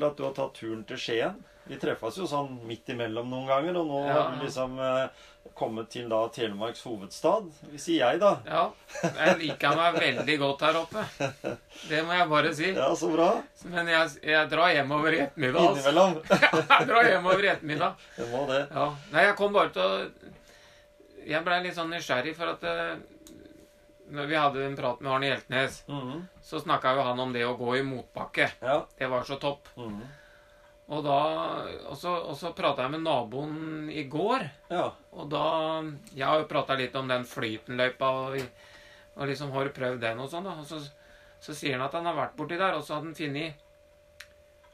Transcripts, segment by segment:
Hyggelig, at du har tatt turen til Skien. Vi treffes jo sånn midt imellom noen ganger, og nå Ja. har du liksom eh, kommet til da Telemarks hovedstad. Sier jeg, da. Ja, jeg liker meg veldig godt her oppe. Det må jeg bare si. Ja, så bra. Men jeg, jeg drar hjemover i ettermiddag. Altså. Innimellom. Jeg drar hjemover i ettermiddag. Det må det. Ja. Nei, jeg kom bare til å Jeg blei litt sånn nysgjerrig, for at eh, når vi hadde en prat med Arne Hjeltnes, Mhm. så snakka jo han om det å gå i motbakke. Ja. Det var så topp. Mhm. Og da Og så, så prata jeg med naboen i går. ja. Og da Jeg har jo prata litt om den flytenløypa, og, og liksom har prøvd den og sånn, da. Og så, så sier han at han har vært borti der, og så hadde han funnet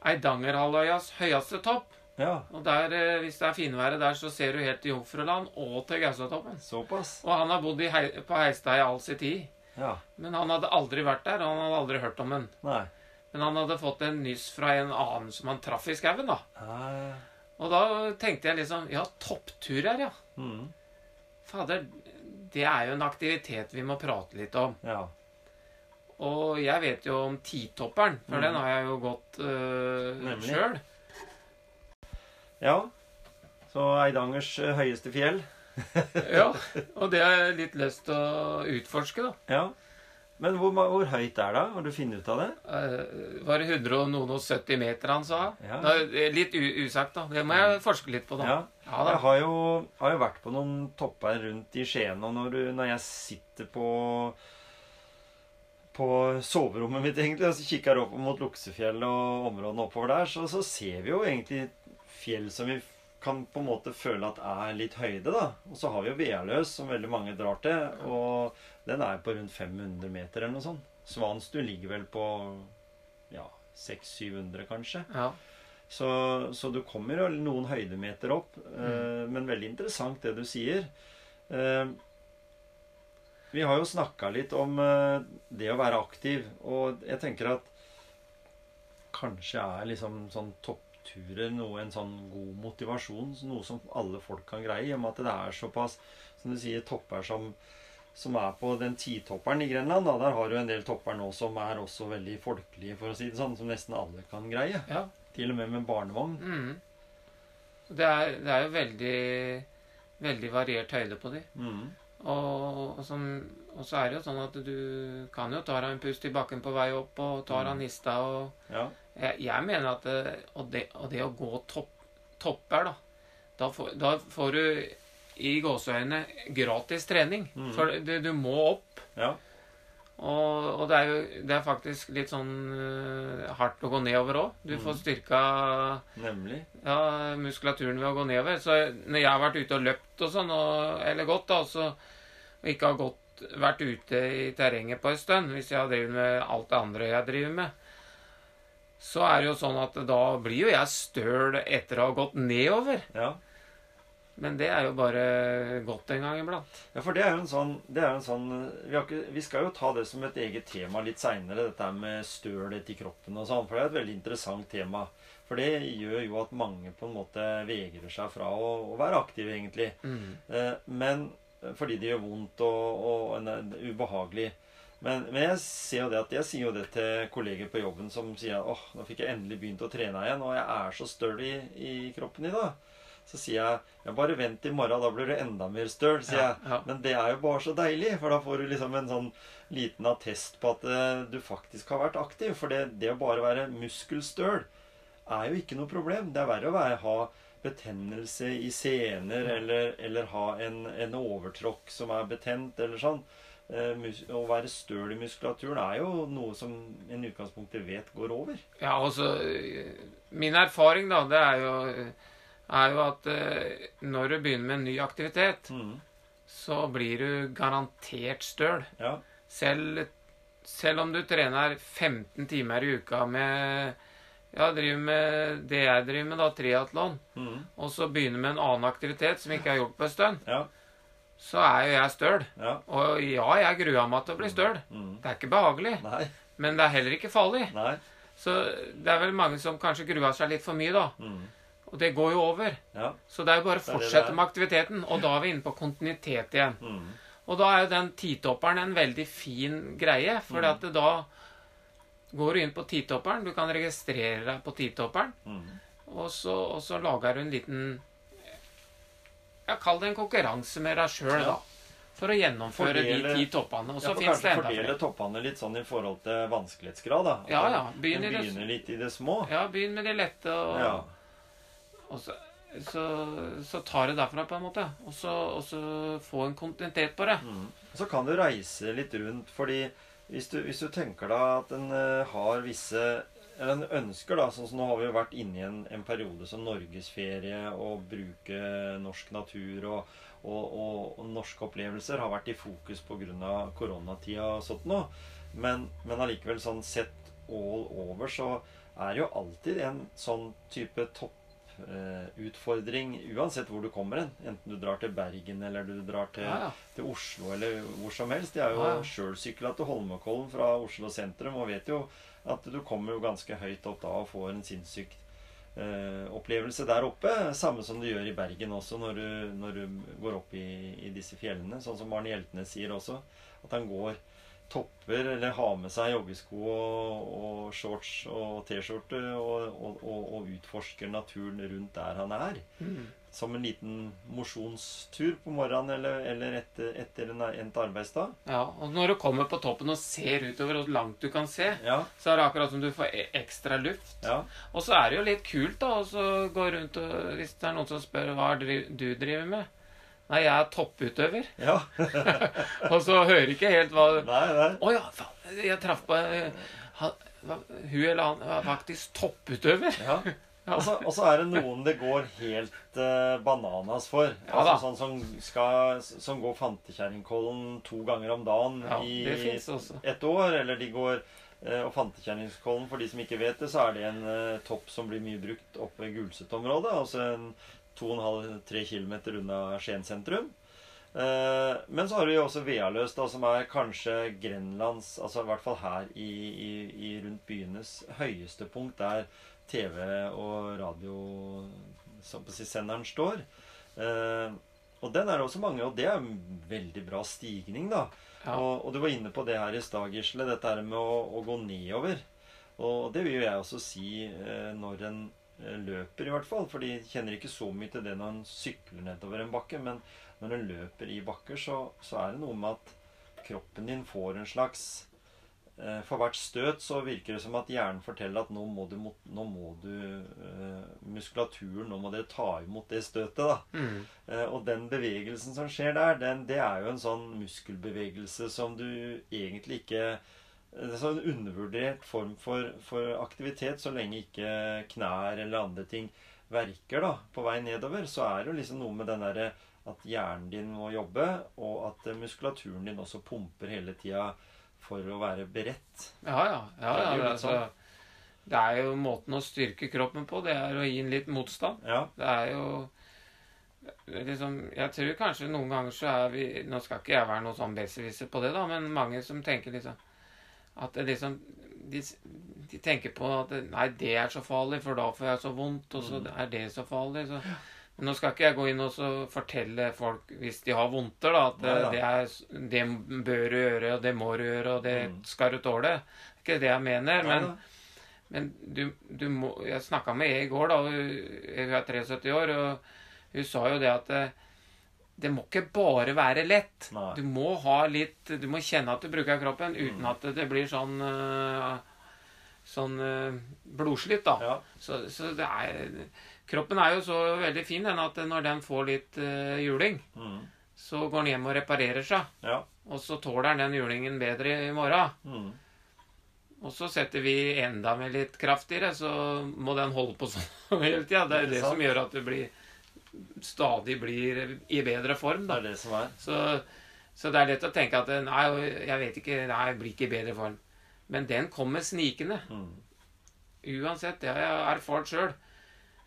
Eidangerhalvøyas høyeste topp. Ja. Og der, eh, hvis det er finværet der, så ser du helt til Jomfruland og til Gausatoppen. Såpass. Og han har bodd hei, på Heistad i all sin tid. Ja. Men han hadde aldri vært der, og han hadde aldri hørt om den. Nei. Men han hadde fått en nyss fra en annen som han traff i skauen, da. Nei. Og da tenkte jeg liksom Ja, toppturer, ja. Mm. Fader, det er jo en aktivitet vi må prate litt om. Ja. Og jeg vet jo om titopperen, for mm. den har jeg jo gått øh, sjøl. Ja. Så Eidangers eh, høyeste fjell. Ja, og det har jeg litt lyst til å utforske, da. Ja. Men hvor, hvor høyt er det? Har du funnet ut av det? Uh, var det 100 og noen og 70 meter han sa? Ja. Er litt usagt, da. Det må jeg forske litt på, da. Ja. Ja da. Jeg har jo, har jo vært på noen topper rundt i Skien, og når, du, når jeg sitter på på soverommet mitt egentlig, og så kikker jeg opp mot Luksefjell og områdene oppover der, så, så ser vi jo egentlig fjell som vi kan på en måte føle at er litt høyde, da. Og så har vi jo Vealøs, som veldig mange drar til, og den er på rundt 500 meter eller noe sånt. Svanstua ligger vel på ja, 600-700 kanskje. Ja. Så, så du kommer jo noen høydemeter opp. eh, men veldig interessant det du sier. Eh, vi har jo snakka litt om eh, det å være aktiv, og jeg tenker at kanskje er liksom sånn toppturer noe en sånn god motivasjon, noe som alle folk kan greie, i og med at det er såpass, som du sier, topper som som er på den titopperen i Grenland. Da. Der har du en del topper nå som er også veldig folkelige, for å si det sånn, som nesten alle kan greie. ja. Til og med med barnevogn. Mm. Det, er, det er jo veldig veldig variert høyde på de. Mm. Og, og, som, og så er det jo sånn at du kan jo ta deg en pust i bakken på vei opp, og ta deg en nista og Ja. jeg, jeg mener at det, og, det, og det å gå topp, topper, da da får, da får du i gåseøynene gratis trening. Mm. For du, du må opp. ja. Og, det er jo det er faktisk litt sånn uh, hardt å gå nedover òg. Du får styrka Nemlig. ja, muskulaturen ved å gå nedover. Så når jeg har vært ute og løpt og sånn, og, eller gått, da, så, og ikke har gått, vært ute i terrenget på en stund, hvis jeg har drevet med alt det andre jeg driver med, så er det jo sånn at da blir jo jeg støl etter å ha gått nedover. Ja. Men det er jo bare godt en gang iblant. ja, for det er jo en sånn, det jo en sånn vi, har ikke, vi skal jo ta det som et eget tema litt seinere, dette med stølhet i kroppen og sånn. For det er et veldig interessant tema. For det gjør jo at mange på en måte vegrer seg fra å, å være aktive, egentlig. Mm. Eh, men fordi det gjør vondt og, og en- en ubehagelig. Men, men jeg ser jo det at jeg sier jo det til kolleger på jobben som sier åh, nå fikk jeg endelig begynt å trene igjen, og jeg er så støl i, i kroppen i dag. Så sier jeg ja, bare vent i morgen, da blir du enda mer støl, sier Ja, jeg. Men det er jo bare så deilig, for da får du liksom en sånn liten attest på at eh, du faktisk har vært aktiv. For det, det å bare være muskelstøl er jo ikke noe problem. Det er verre å være, ha betennelse i sener eller, eller ha en, en overtråkk som er betent eller sånn. Eh, å være støl i muskulaturen er jo noe som en i utgangspunktet vet går over. Ja, altså Min erfaring, da, det er jo er jo at eh, når du begynner med en ny aktivitet, Mm. så blir du garantert støl. Ja. Selv, selv om du trener 15 timer i uka med ja, driver med det jeg driver med, da, triatlon, Mm. og så begynner med en annen aktivitet som ikke har gjort på en stund, Ja. så er jo jeg støl. Ja. Og ja, jeg gruer meg til å bli støl. Mm. Det er ikke behagelig, Nei. men det er heller ikke farlig. Nei. Så det er vel mange som kanskje gruer seg litt for mye, da. Mm. Og det går jo over. Ja. Så det er jo bare å er fortsette er. med aktiviteten. Og da er vi inne på kontinuitet igjen. Mm. Og da er jo den titopperen en veldig fin greie, for Mm. da går du inn på titopperen. Du kan registrere deg på titopperen, Mm. og så, og så lager du en liten Ja, kall det en konkurranse med deg sjøl, Ja. da. For å gjennomføre Fordele- de ti toppene. Og Ja, så for fins det enda enda fordele flere. toppene litt sånn i forhold til vanskelighetsgrad, da. At Ja, ja. Begynn i det- begynner litt i det små. Ja, begynn med de lette, og, Ja. og så, så, så tar det derfra, på en måte. Og så, og så få en kontinuitet på det. Mm. Så kan du reise litt rundt, fordi hvis du, hvis du tenker da at en eh, har visse eller en ønsker da, sånn som Nå har vi jo vært inne i en, en periode som norgesferie og bruke norsk natur og, og, og, og norske opplevelser har vært i fokus pga. koronatida og sånt nå. Men, men allikevel sånn sett all over så er jo alltid en sånn type topputfordring uansett hvor du kommer hen. Enten du drar til Bergen eller du drar til Ja, ja. til Oslo eller hvor som helst. Jeg har jo ja. sjøl sykla til Holmenkollen fra Oslo sentrum og vet jo at du kommer jo ganske høyt opp da og får en sinnssyk eh, opplevelse der oppe. Samme som du gjør i Bergen også når du, når du går opp i, i disse fjellene. Sånn som Arne Hjeltnes sier også. At han går topper eller har med seg joggesko og, og shorts og T-skjorte og, og, og, utforsker naturen rundt der han er Mm. som en liten mosjonstur på morgenen eller, eller etter, etter en endt arbeidsdag. Ja, og når du kommer på toppen og ser utover hvor langt du kan se, Ja, så er det akkurat som du får e- ekstra luft. ja, Og så er det jo litt kult da, å gå rundt og Hvis det er noen som spør hva du driver med Nei, jeg er topputøver. ja. Og så hører ikke helt hva Nei, Nei, nei. ja, faen, jeg traff på eh, han, Hun eller han var faktisk topputøver. Ja. Og så, er det noen det går helt uh, bananas for. Ja altså sånn som, skal, som går Fantekjerringkollen to ganger om dagen Ja, i et år. Eller de går eh, Og Fantekjerringkollen, for de som ikke vet det, så er det en topp som blir mye brukt oppe ved Gulset-området. Altså en 2,5-3 km unna Skien sentrum. Eh, men så har vi også Vealøs, da, som er kanskje Grenlands, altså i hvert fall her i, i, i rundt byenes høyeste punkt, der TV og radio som si, står. Eh, og den er det også mange, og det er en veldig bra stigning, da. Ja. Og, og du var inne på det her i stad, Gisle, dette med å, å gå nedover. Og det vil jo jeg også si eh, når en løper, i hvert fall. For de kjenner ikke så mye til det når en sykler nedover en bakke. Men når en løper i bakker, så, så er det noe med at kroppen din får en slags eh, For hvert støt så virker det som at hjernen forteller at nå må du, nå må du eh, Muskulaturen, nå må dere ta imot det støtet, da. Mm. Eh, og den bevegelsen som skjer der, den, det er jo en sånn muskelbevegelse som du egentlig ikke Det er en sånn undervurdert form for, for aktivitet så lenge ikke knær eller andre ting verker da, på vei nedover. Så er det jo liksom noe med den derre at hjernen din må jobbe, og at muskulaturen din også pumper hele tida for å være beredt. Ja, ja. ja, ja det, er, sånn. altså, det er jo måten å styrke kroppen på. Det er å gi den litt motstand. Ja. Det er jo liksom, Jeg tror kanskje noen ganger så er vi Nå skal ikke jeg være noe sånn besserwisser på det, da, men mange som tenker liksom At det liksom de, de tenker på at Nei, det er så farlig, for da får jeg så vondt, og så Mm. er det så farlig. Så. Men nå skal ikke jeg gå inn og så fortelle folk, hvis de har vondter, da, at Nei det, er, det bør du gjøre, og det må du gjøre, og det Mm. skal du tåle. Det er ikke det jeg mener. men... Men du, du må Jeg snakka med ei i går, da. Hun, hun er 73 år, og hun sa jo det at det, det må ikke bare være lett. Nei. Du må ha litt Du må kjenne at du bruker kroppen, uten Mm. at det blir sånn øh, Sånn øh, blodslitt, da. Ja. Så, så det er Kroppen er jo så veldig fin den at når den får litt uh, juling, Mm. så går den hjem og reparerer seg. Ja. Og så tåler den den julingen bedre i morgen. Mm. Og så setter vi enda med litt kraftigere, så må den holde på sånn hele tida. Det er Ikke det som gjør at du blir, stadig blir i bedre form. Da. Det er det som er. Så, så det er lett å tenke at nei, jeg vet ikke, nei, jeg blir ikke i bedre form. Men den kommer snikende. Mm. Uansett. Det har jeg erfart sjøl.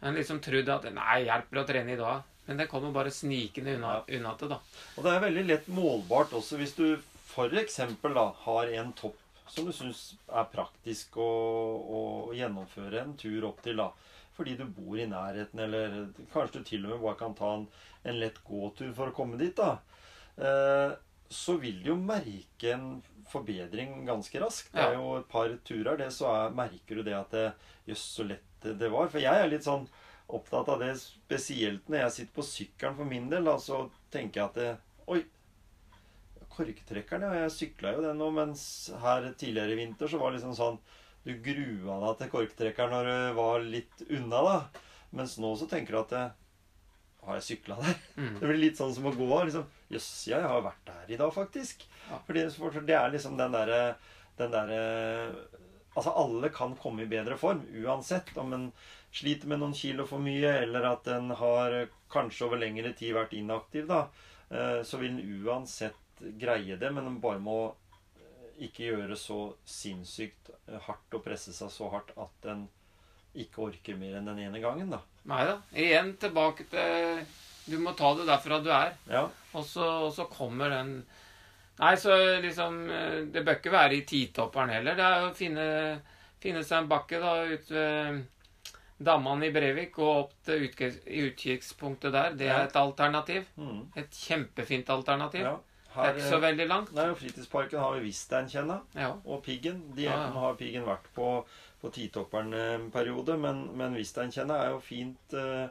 Jeg har liksom trodd at nei, hjelper å trene i dag. Men det kommer bare snikende unna, unna til, da. Og det er veldig lett målbart også hvis du f.eks. har en topp som du syns er praktisk å, å gjennomføre en tur opp til. da. Fordi du bor i nærheten, eller kanskje du til og med bare kan ta en, en lett gåtur for å komme dit. da. Eh, så vil du jo merke en forbedring ganske raskt. Det er jo et par turer, det, så er, merker du det at det, Jøss, så lett det- det var. For jeg er litt sånn opptatt av det, spesielt når jeg sitter på sykkelen for min del. Da, så tenker jeg at det, Oi, korktrekkeren, ja. Jeg sykla jo den nå, mens her tidligere i vinter så var det liksom sånn Du grua deg til korktrekker når du var litt unna, da. Mens nå så tenker du at Har jeg sykla der? Mm. Det blir litt sånn som å gå av. Liksom, Jøss, jeg har vært der i dag, faktisk. Ja. Fordi, for det er liksom den derre den derre Altså, alle kan komme i bedre form uansett. Om en sliter med noen kilo for mye, eller at en har kanskje over lengre tid vært inaktiv, da, eh, så vil en uansett greie det, men en bare må eh, ikke gjøre så sinnssykt eh, hardt og presse seg så hardt at en ikke orker mer enn den ene gangen, da. Nei da. Igjen tilbake til Du må ta det derfra du er. Ja. Og så, og så kommer den Nei, så liksom eh, Det bør ikke være i titopperen heller. Det er å finne, finne seg en bakke da ut ved dammene i Brevik og opp til utkikkspunktet der. Det er et alternativ. Mm. Et kjempefint alternativ. ja. Det er ikke så veldig langt. Nei, Fritidsparken har vi Visteinkjenna Ja. og Piggen. De Ja, ja. Har Piggen vært på, på Titopperen en periode, men, men Visteinkjenna er jo fint eh,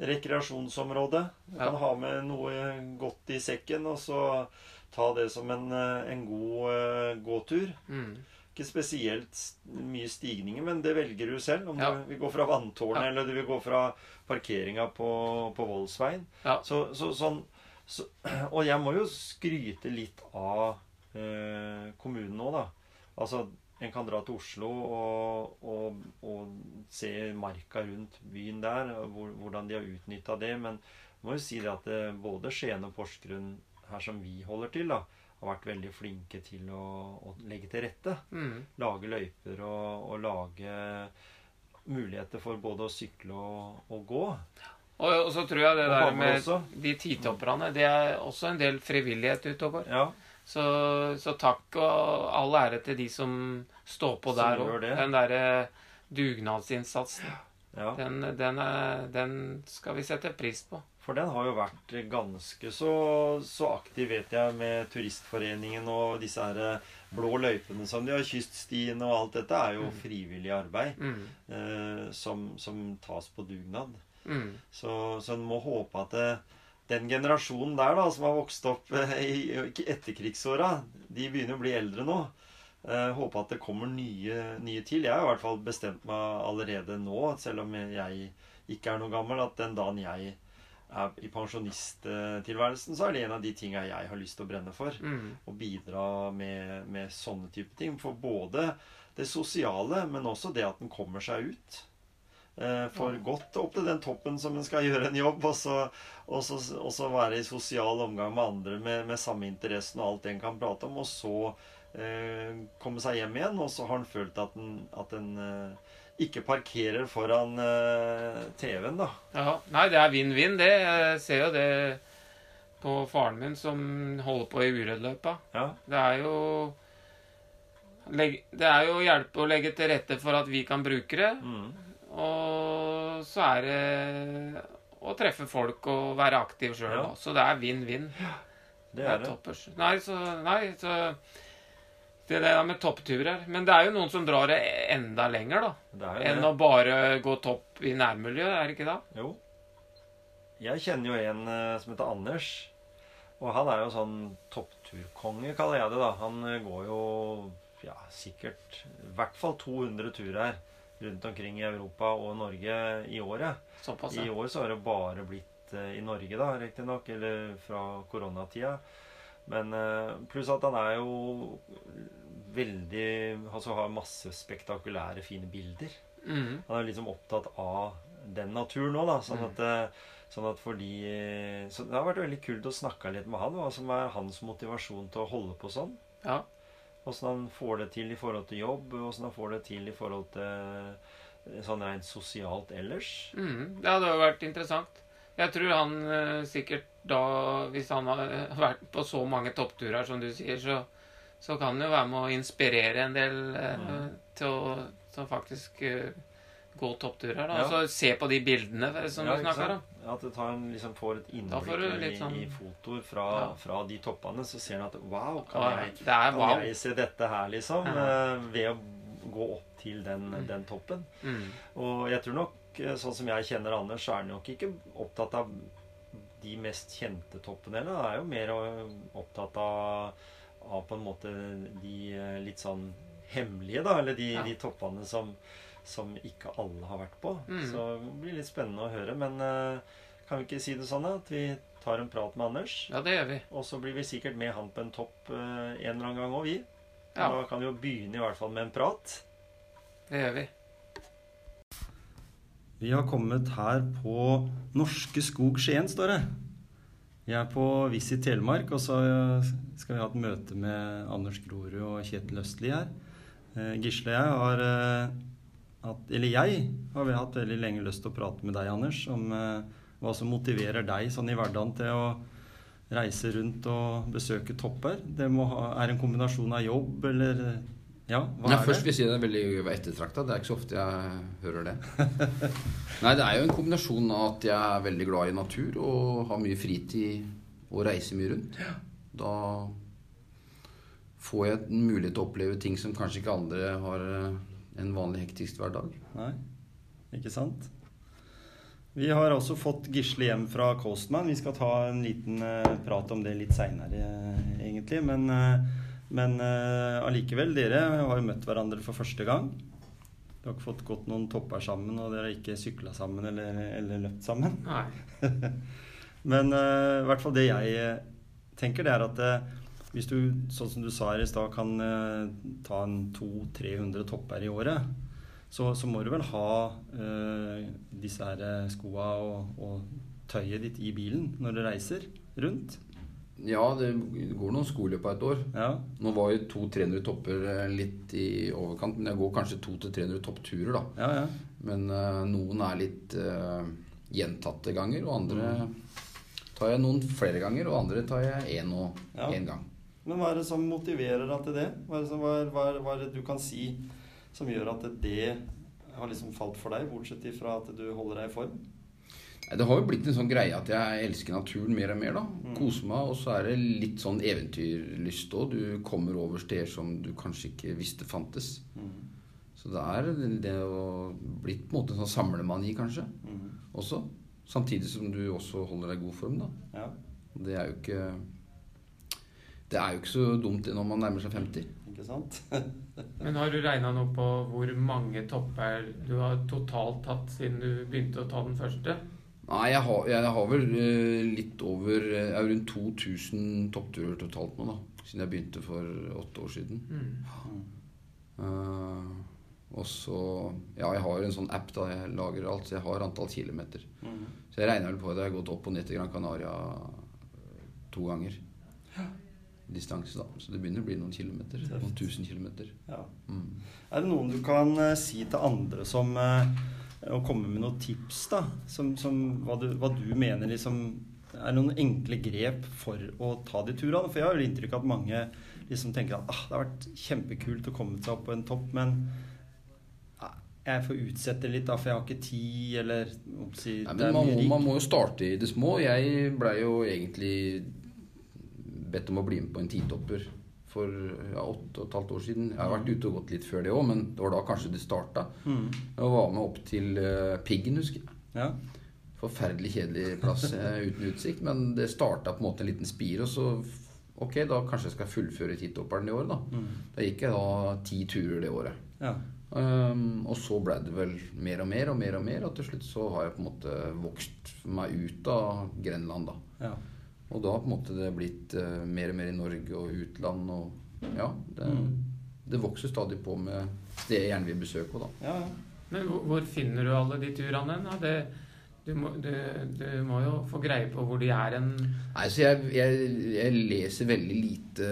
rekreasjonsområde. Du kan ha med noe godt i sekken, og så ta det som en, eh, en god eh, gåtur. Mm. Ikke spesielt mye stigninger, men det velger du selv. Om du vil gå fra vanntårnet, eller du vil gå fra parkeringa på, på Voldsveien. Så, så, sånn, så, og jeg må jo skryte litt av eh, kommunen nå, da. Altså, en kan dra til Oslo og, og, og se marka rundt byen der, hvor, hvordan de har utnytta det. Men jeg må jo si det at det, både Skien og Porsgrunn, her som vi holder til, da, har vært veldig flinke til å, å legge til rette Mm. lage løyper og, og lage muligheter for både å sykle og, og gå. Og, og så tror jeg det der med også. de titopperne, det er også en del frivillighet utover. Ja, Så, så takk og all ære til de som står på Som der òg. Den derre dugnadsinnsatsen. ja. Den, den, er, den skal vi sette pris på. For den har jo vært ganske så, så aktiv, vet jeg, med Turistforeningen og disse her eh, blå løypene som de har, kyststiene og alt dette, er jo frivillig arbeid Mm. eh, som, som tas på dugnad. Mm. Så, så en må håpe at det, den generasjonen der da, som har vokst opp eh, i etterkrigsåra, de begynner å bli eldre nå. Eh, håpe at det kommer nye, nye til. Jeg har i hvert fall bestemt meg allerede nå, selv om jeg ikke er noe gammel, at den dagen jeg er i pensjonisttilværelsen, så er det en av de tinga jeg har lyst til å brenne for. Mm. Å bidra med, med sånne type ting. For både det sosiale, men også det at den kommer seg ut. Eh, for godt opp til den toppen som en skal gjøre en jobb, og så, og så, og så være i sosial omgang med andre med, med samme interessen og alt en kan prate om, og så eh, komme seg hjem igjen, og så har en følt at en, at en eh, ikke parkerer foran eh, TV-en, da. Ja. Nei, det er vinn-vinn, det. Jeg ser jo det på faren min som holder på i Urødløypa. Ja. Det er jo Det er jo å hjelpe å legge til rette for at vi kan bruke det. Mm. Og så er det å treffe folk og være aktiv sjøl. Ja. Så det er vinn-vinn. Det er det. toppers. Nei, så, nei, så Det der med toppturer. Men det er jo noen som drar det enda lenger, da. det, er Enn det. å bare gå topp i nærmiljøet, er det ikke det? Jo. Jeg kjenner jo en eh, som heter Anders. Og han er jo sånn toppturkonge, kaller jeg det. da. Han eh, går jo ja, sikkert i hvert fall 200 turer rundt omkring i Europa og Norge i året. Såpass, I år så har det bare blitt eh, i Norge, da, riktignok, eller fra koronatida. Men eh, pluss at han er jo veldig Altså har masse spektakulære, fine bilder. Mm. Han er liksom opptatt av den naturen òg, da. Sånn Mm. at, mm. sånn at fordi Så det har vært veldig kult å snakke litt med han. Hva som er hans motivasjon til å holde på sånn. Ja. Åssen han får det til i forhold til jobb, åssen han får det til i forhold til eh, sånn rent sosialt ellers. Mm. Det jo vært interessant. Jeg tror han eh, sikkert da, hvis han har vært på så mange toppturer som du sier, så, så kan han jo være med å inspirere en del eh, Mm. til å faktisk eh, topptur her, Da. Ja. Altså se på de bildene som Ja, du snakker om. At du en, liksom får et Da får innblikk i, sånn- i fotoer fra, Ja. fra de toppene, så ser du at wow, kan, Ja, jeg, kan wow. jeg se dette her, liksom? Eh, Ved å gå opp til den, den toppen. Mm. Og jeg tror nok, eh, sånn som jeg kjenner Anders, så er han nok ikke opptatt av de mest kjente toppene heller. Han er jo mer opptatt av, av på en måte de eh, litt sånn hemmelige, da. Eller de, de toppene som, som ikke alle har vært på. Mm. Så det blir litt spennende å høre. Men eh, kan vi ikke si det sånn. At vi tar en prat med Anders? Ja, det gjør vi. Og så blir vi sikkert med han på en topp eh, en eller annen gang òg, vi. Ja. Da kan vi jo begynne i hvert fall med en prat. Det gjør vi. Vi har kommet her på Norske Skog Skien, står det. Vi er på Visit Telemark, og så skal vi ha et møte med Anders Grorud og Kjetil Østli her. Eh, Gisle og jeg har hatt, eller jeg har vel hatt veldig lenge lyst til å prate med deg, Anders, om eh, hva som motiverer deg sånn i hverdagen til å reise rundt og besøke topper. Det må ha, er en kombinasjon av jobb, eller Ja, hva Nei, er først det? vil jeg si det er veldig ettertrakta. Det er ikke så ofte jeg hører det. Nei, det er jo en kombinasjon av at jeg er veldig glad i natur og har mye fritid og reiser mye rundt. Da får jeg en mulighet til å oppleve ting som kanskje ikke andre har eh, en vanlig hektisk hverdag. Nei, ikke sant? Vi har også fått Gisle hjem fra Coastman. Vi skal ta en liten eh, prat om det litt seinere, eh, egentlig. Men, eh, men allikevel, dere har jo møtt hverandre for første gang. Dere har ikke fått gått noen topper sammen, og dere har ikke sykla sammen eller, eller løpt sammen. Nei. Men i hvert fall det jeg tenker, det er at hvis du, sånn som du sa her i stad, kan eh, ta en 200-300 topper i året, så, så må du vel ha eh, disse her eh, skoa og, og tøyet ditt i bilen når du reiser rundt. Ja, det går noen skoler på et år. Ja, Nå var jo 200-300 topper eh, litt i overkant, men jeg går kanskje 200-300 toppturer, da. ja. ja. Men eh, noen er litt eh, gjentatte ganger, og andre tar jeg noen flere ganger, og andre tar jeg én og én gang. Men hva er det som motiverer deg til det? Hva er det, som, hva, hva, hva er det du kan si som gjør at det har liksom falt for deg, bortsett ifra at du holder deg i form? Det har jo blitt en sånn greie at jeg elsker naturen mer og mer. da. Mm. Koser meg, og så er det litt sånn eventyrlyst òg. Du kommer over steder som du kanskje ikke visste fantes. Så det er det å blitt på en måte en sånn samlemani, kanskje, Mhm. også. Samtidig som du også holder deg i god form, da. Ja, Det er jo ikke Det er jo ikke så dumt når man nærmer seg 50. ikke sant? Men har du regna noe på hvor mange topper du har totalt tatt siden du begynte å ta den første? Nei, jeg har, jeg har vel eh, litt over eh, Jeg har rundt 2000 toppturer totalt nå, da. Siden jeg begynte for åtte år siden. Mm. Uh, og så Ja, jeg har en sånn app da jeg lager alt, så jeg har antall kilometer. Mm. Så jeg regner vel på at jeg har gått opp og ned til Gran Canaria to ganger. Distanse, da. Så det begynner å bli noen kilometer. Tøft. Noen tusen kilometer. Ja. Mm. Er det noen du kan eh, si til andre som eh, Å komme med noen tips, da? Som, som hva, du, hva du mener liksom er noen enkle grep for å ta de turene? For jeg har jo inntrykk av at mange liksom tenker at ah, det har vært kjempekult å komme seg opp på en topp, men ah, jeg får utsette litt, da, for jeg har ikke tid, eller oppsi, Nei, det man, må- man må jo starte i det små. Jeg blei jo egentlig bedt om å bli med på en titopper for ja, åtte og et halvt år siden. Jeg har vært ute og gått litt før det òg, men det var da kanskje det starta. Mm. Jeg var med opp til uh, Piggen, husker jeg. Ja. Forferdelig kjedelig plass eh, uten utsikt, men det starta på en måte en liten spir, og så Ok, da kanskje jeg skal fullføre titopperen i år, da. Mm. Da gikk jeg da ti turer det året. ja. Um, og så ble det vel mer og mer og mer og mer, og til slutt så har jeg på en måte vokst meg ut av Grenland, da. ja. Og da på en måte det blitt uh, mer og mer i Norge og utland og Ja. Det, det vokser stadig på med steder jeg gjerne vil besøke òg, da. Ja, ja. Men hvor, hvor finner du alle de turene hen? Det, du, må, du, du må jo få greie på hvor de er hen. Nei, så jeg, jeg, jeg leser veldig lite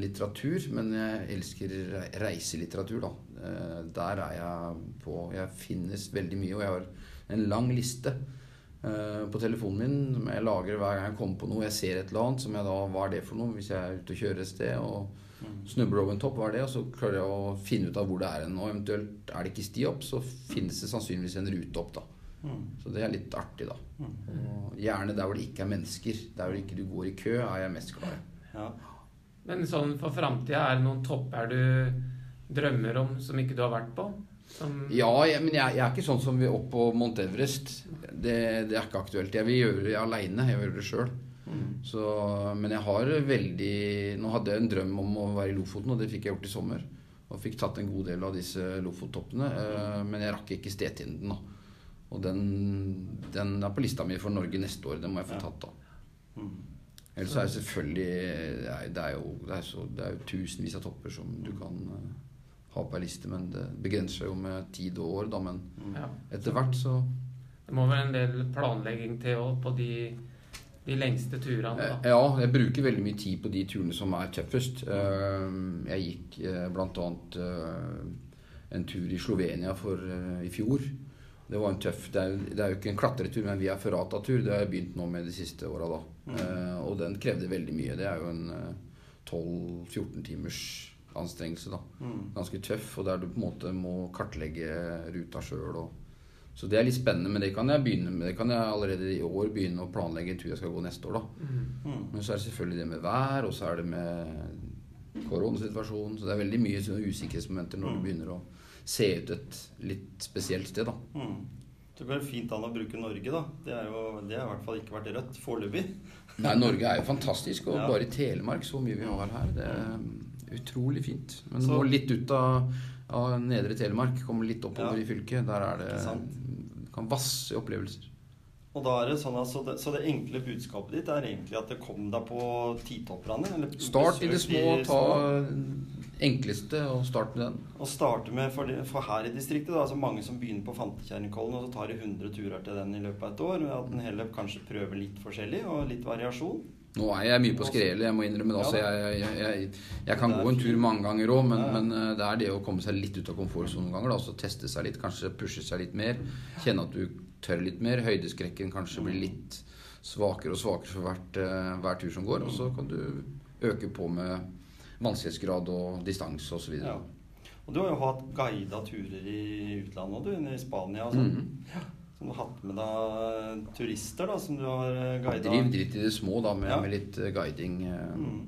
litteratur, men jeg elsker reiselitteratur, da. Eh, Der er jeg på Jeg finnes veldig mye, og jeg har en lang liste eh, på telefonen min som jeg lager hver gang jeg kommer på noe. Jeg ser et eller annet som jeg da Hva er det for noe? Hvis jeg er ute og kjører et sted og snubler over en topp, hva er det? Og så klarer jeg å finne ut av hvor det er hen. Og eventuelt er det ikke sti opp, så finnes det sannsynligvis en rute opp, da. Mm. Så det er litt artig, da. Og gjerne der hvor det ikke er mennesker. Der hvor ikke du går i kø, er jeg mest glad i. ja. Men sånn for framtida, er det noen topper du drømmer om som ikke du har vært på? Som, Ja, jeg, men jeg, jeg er ikke sånn som vi opp på Mount Everest. Det, det er ikke aktuelt. Jeg vil gjøre det aleine. Jeg vil gjøre det sjøl. Mm. men jeg har veldig Nå hadde jeg en drøm om å være i Lofoten, og det fikk jeg gjort i sommer. Og fikk tatt en god del av disse Lofottoppene. eh, Men jeg rakk ikke Stetinden, da. Og den, den er på lista mi for Norge neste år. Den må jeg få tatt, da. Mm. Ellers er det selvfølgelig det er, jo det er, så, det er jo tusenvis av topper som du kan eh, ha på ei liste, men det begrenser jo med tid og år, da. Men etter hvert så Det må være en del planlegging til òg på de, de lengste turene. Eh, da. Ja, jeg bruker veldig mye tid på de turene som er tøffest. Eh, Jeg gikk bl.a. eh, en tur i Slovenia for, eh, i fjor. Det var en tøff Det er, det er jo ikke en klatretur, men via Ferrata-tur. Det har jeg begynt nå med de siste åra, da. Mm. Og den krevde veldig mye. Det er jo en eh, 12-14 timers anstrengelse, da. Mm. Ganske tøff, og der du på en måte må kartlegge ruta sjøl. Så det er litt spennende, men det kan jeg begynne med. Det kan jeg allerede i år begynne å planlegge en tur jeg skal gå neste år, da. Mm. Mm. Men så er det selvfølgelig det med vær, og så er det med koronasituasjonen. Så det er veldig mye usikkerhetsmomenter når Mm. du begynner å se ut et litt spesielt sted, da. Mm. Det går fint an å bruke Norge, da. Det, er jo, det har i hvert fall ikke vært rødt foreløpig. Nei, Norge er jo fantastisk, og Ja. bare i Telemark, så mye vi har her, det er utrolig fint. Men Så- nå litt ut av, av nedre Telemark, kommer litt oppover Ja. i fylket. Der er det kan vasse opplevelser. Og da er det sånn altså, det, Så det enkle budskapet ditt er egentlig at det kom deg på titopperne? Start i det små, de ta enkleste, og start med den. Og starte med, for, de, for her i distriktet, da, altså mange som begynner på Fantekjerringkollen, og så tar de 100 turer til den i løpet av et år. At en heller kanskje prøver litt forskjellig, og litt variasjon. Nå er jeg mye på skrelet, jeg må innrømme det. Altså, jeg, jeg, jeg, jeg kan gå en tur mange ganger òg, men, men eh, det er det å komme seg litt ut av komfortsonen noen ganger. Da, Altså, teste seg litt, kanskje pushe seg litt mer. Kjenne at du tør litt mer. Høydeskrekken kanskje blir litt svakere og svakere for hvert, eh, hver tur som går. Og så kan du øke på med vanskelighetsgrad og distanse osv. Ja. Og du har jo hatt guida turer i utlandet, du, i Spania og sånn. Mhm. Som du har hatt med deg turister, da, som du har eh, guida. Driv dritt i det små da, med, Ja. med litt eh, guiding. eh. Mm.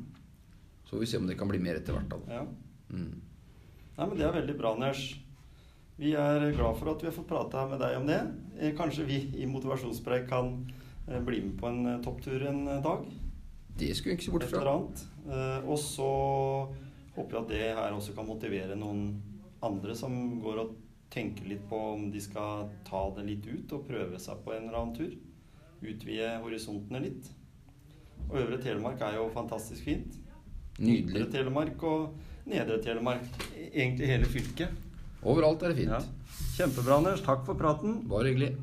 Så får vi se om det kan bli mer etter hvert. da. Ja. Mm. Nei, men Det er veldig bra, Ners. Vi er glad for at vi har fått prata med deg om det. Kanskje vi i Motivasjonspreik kan bli med på en topptur en dag? Det skulle jeg ikke se bort fra. og så håper vi at det her også kan motivere noen andre som går og tenker litt på om de skal ta det litt ut og prøve seg på en eller annen tur. Utvide horisontene litt. Og Øvre Telemark er jo fantastisk fint. Nydelig. Nydre Telemark og Nedre Telemark. Egentlig hele fylket. Overalt er det fint. Ja. Kjempebra, Anders. Takk for praten. Bare hyggelig.